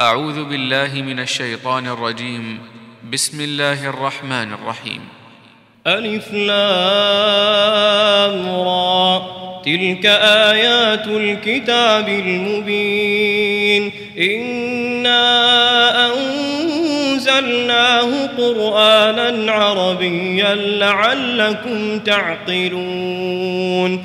أعوذ بالله من الشيطان الرجيم. بسم الله الرحمن الرحيم. ألف لام را. تلك آيات الكتاب المبين. إنا أنزلناه قرآنا عربيا لعلكم تعقلون.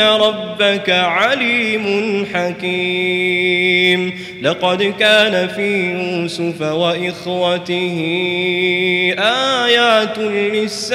ربك عليم حكيم لقد كان في يوسف وإخوته آيات للسائلين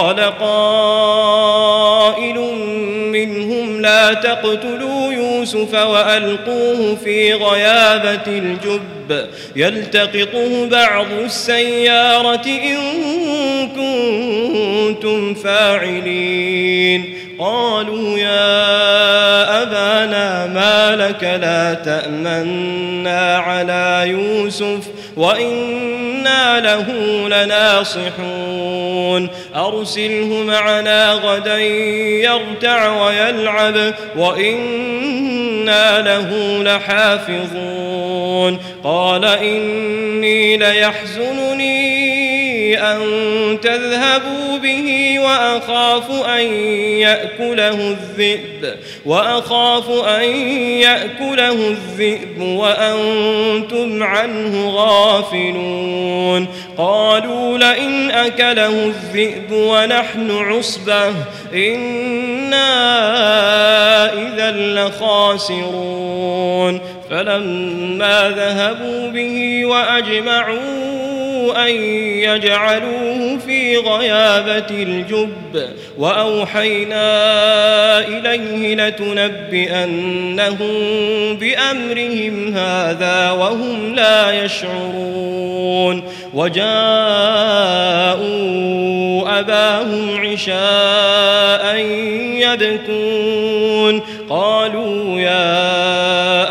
قائل منهم لا تقتلوا يوسف وألقوه في غيابة الجب. يلتقطه بعض السيارة إن كنتم فاعلين. قالوا يا أبانا ما لك لا تأمنا على يوسف. وإنا له لناصحون أرسله معنا غدا يرتع ويلعب وإنا له لحافظون قال إني ليحزنني أن تذهبوا به وأخاف أن يأكله الذئب وأخاف أن يأكله الذئب وأنتم عنه غافلون. قالوا لئن أكله الذئب ونحن عصبة إنا إذا لخاسرون. فلما ذهبوا به وأجمعوا أن يجعلوه في غيابة الجب وأوحينا إليه لتنبئنهم بأمرهم هذا وهم لا يشعرون وجاءوا أباهم عشاء يبكون قالوا يا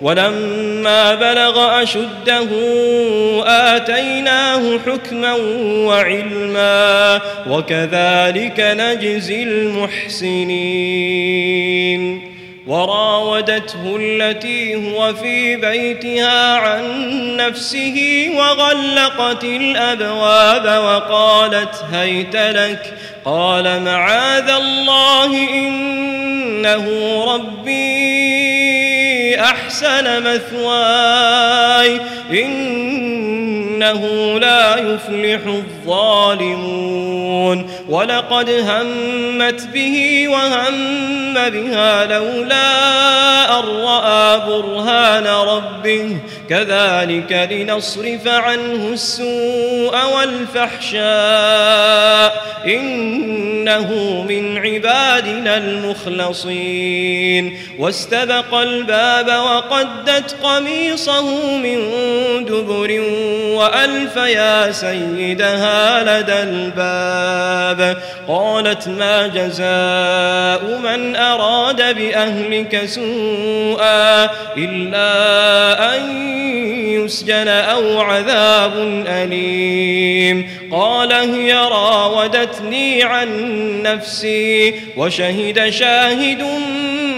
ولما بلغ أشده آتيناه حكما وعلما وكذلك نجزي المحسنين. وراودته التي هو في بيتها عن نفسه وغلقت الأبواب وقالت هيت لك قال معاذ الله إنه ربي أحسن مثواي إنه لا يفلح الظالمون ولقد همت به وهم بها لولا أن رأى برهان ربه. كذلك لنصرف عنه السوء والفحشاء. إنه من عبادنا المخلصين. واستبق الباب وقدت قميصه من دبر وألف يا سيدها لدى الباب. قالت ما جزاء من أراد بأهلك سوءا إلا أن يسجن أو عذاب أليم. قال هي راودتني عن نفسي وشهد شاهد من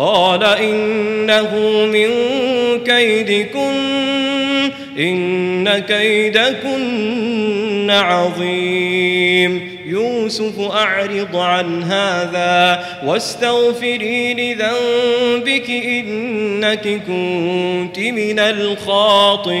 قال إنه من كيدكن إن كيدكن عظيم. يوسف أعرض عن هذا واستغفري لذنبك إنك كنت من الخاطئين.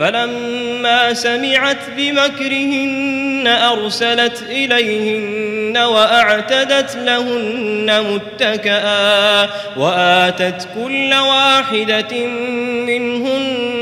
فلما سمعت بمكرهن أرسلت إليهن وأعتدت لهن متكئا وآتت كل واحدة منهن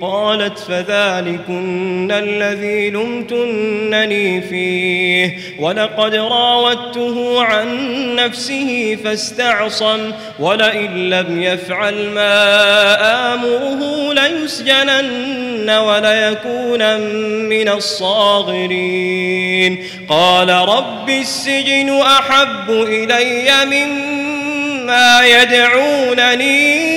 قالت فذلكن الذي لمتنني فيه. ولقد راودته عن نفسه فاستعصم ولئن لم يفعل ما آمره ليسجنن وليكون من الصاغرين. قال رب السجن أحب إلي مما يدعونني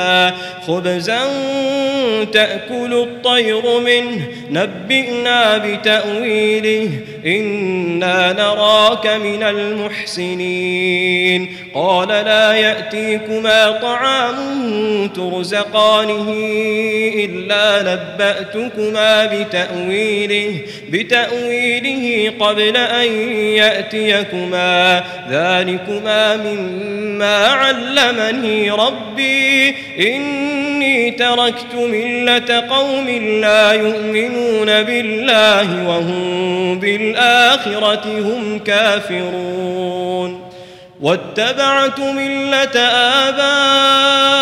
خبزا تأكل الطير منه. نبئنا بتأويله. إنا نراك من المحسنين قال لا يأتيكما طعام ترزقانه إلا نبأتكما بتأويله بتأويله قبل أن يأتيكما ذلكما مما علمني ربي إني تركت ملة قوم لا يؤمنون بالله وهم بالآخرة هم كافرون. واتبعت ملة آبائي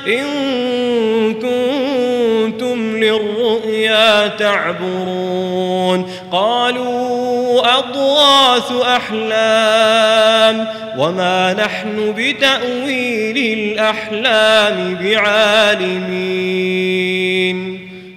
إن كنتم للرؤيا تعبرون. قالوا أضواث أحلام وما نحن بتأويل الأحلام بعالمين.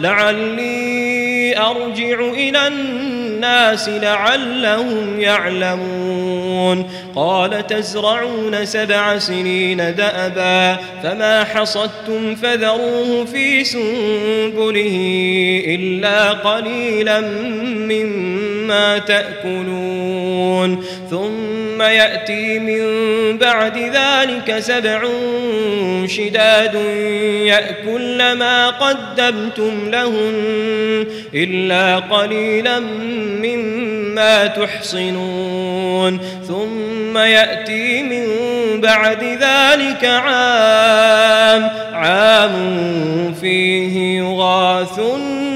لعلي أرجع إلى الناس لعلهم يعلمون. قال تزرعون سبع سنين دأبا فما حصدتم فذروه في سنبله إلا قليلا مما تأكلون. ثم يأتي من بعد ذلك سبع شداد يأكل ما قدمتم لهن إلا قليلا مما تحصنون. ثم يأتي من بعد ذلك عام عام فيه يغاث الناس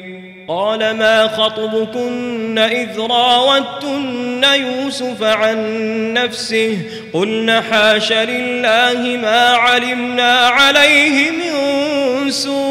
قال ما خطبكن إذ راوتن يوسف عن نفسه قلن حاش لله ما علمنا عليه من سوء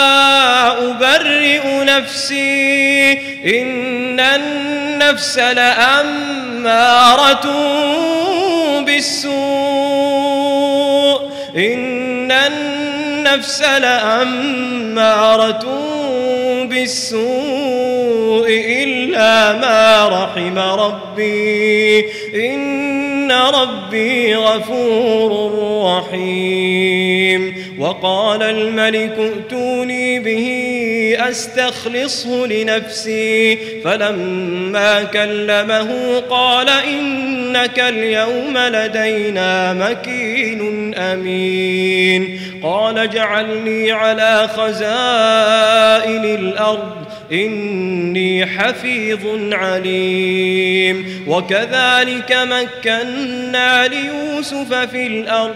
أبرئ نفسي إن النفس لأمارة بالسوء إن النفس لأمارة بالسوء إلا ما رحم ربي. إن ربي غفور رحيم. وقال الملك ائتوني به أستخلصه لنفسي. فلما كلمه قال إنك اليوم لدينا مكين أمين. قال اجعلني على خزائن الأرض إني حفيظ عليم. وكذلك مكنا ليوسف في الأرض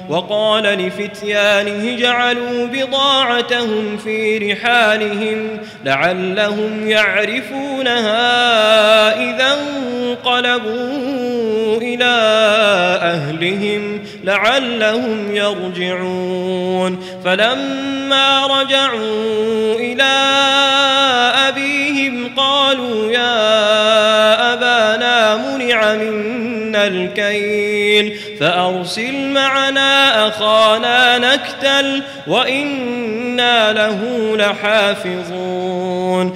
وقال لفتيانه جعلوا بضاعتهم في رحالهم لعلهم يعرفونها إذا انقلبوا إلى أهلهم لعلهم يرجعون. فلما رجعوا إلى أبيهم قالوا يا أبانا منع منا الكيل فأرسل معنا أخانا نكتل وإنا له لحافظون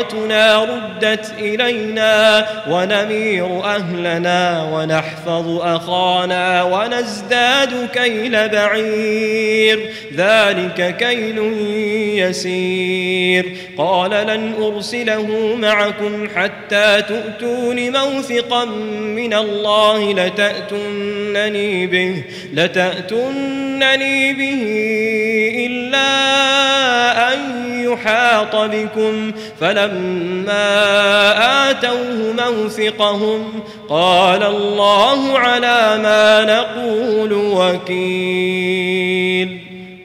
بضاعتنا ردت إلينا ونمير أهلنا ونحفظ أخانا ونزداد كيل بعير. ذلك كيل يسير. قال لن أرسله معكم حتى تؤتون موثقا من الله لتأتونني به لتأتونني به إلا أن يحاط بكم فلما آتوه موثقهم قال الله على ما نقول وكيل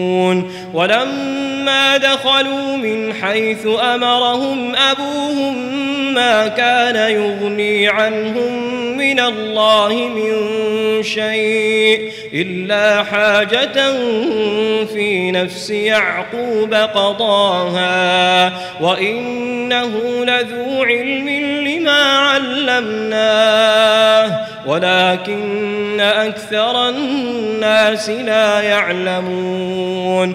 يعلمون ولما دخلوا من حيث أمرهم أبوهم ما كان يغني عنهم من الله من شيء إلا حاجة في نفس يعقوب قضاها وإنه لذو علم لما علمناه ولكن أكثر الناس لا يعلمون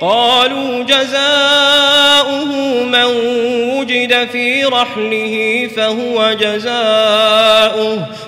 قالوا جزاؤه من وجد في رحله فهو جزاؤه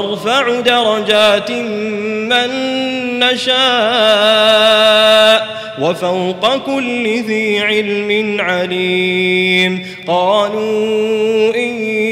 نرفع درجات من نشاء وفوق كل ذي علم عليم. قالوا إن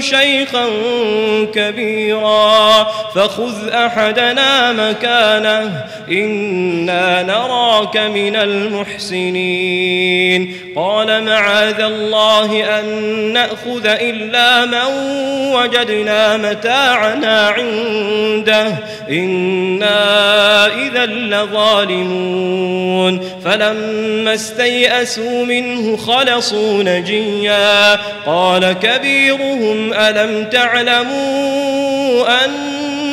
شيخا كبيرا فخذ أحدنا مكانه إنا نراك من المحسنين. قال معاذ الله أن نأخذ إلا من وجدنا متاعنا عنده إنا إذا لظالمون فلما استيئسوا منه خلصوا نجيا قال كبيرهم ألم تعلموا أن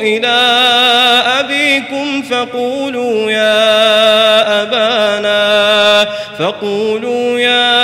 إلى أبيكم فقولوا يا أبانا فقولوا يا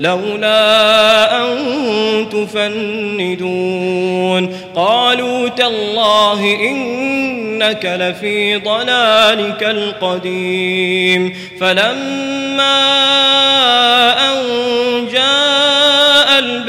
لولا أن تفندون. قالوا تالله إنك لفي ضلالك القديم. فلما أن جاء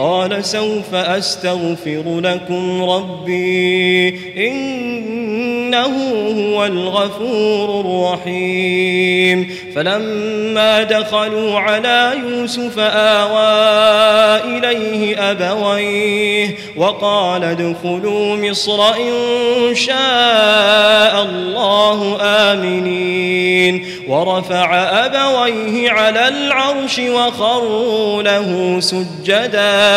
قال سوف أستغفر لكم ربي إنه هو الغفور الرحيم. فلما دخلوا على يوسف آوى إليه أبويه وقال ادخلوا مصر إن شاء الله آمنين. ورفع أبويه على العرش وخروا له سجدا.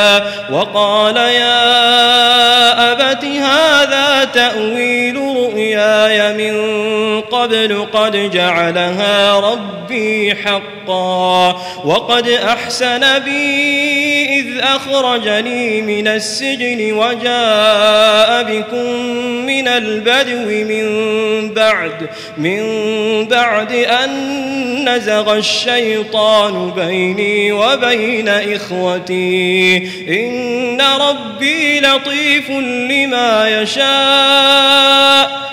وقال يا أبت هذا تأويل رؤياي من قبل قد جعلها ربي حقا وقد أحسن بي إذ أخرجني من السجن وجاء بكم من البدو من بعد من بعد أن نزغ الشيطان بيني وبين إخوتي. إن ربي لطيف لما يشاء.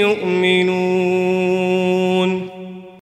يؤمنون.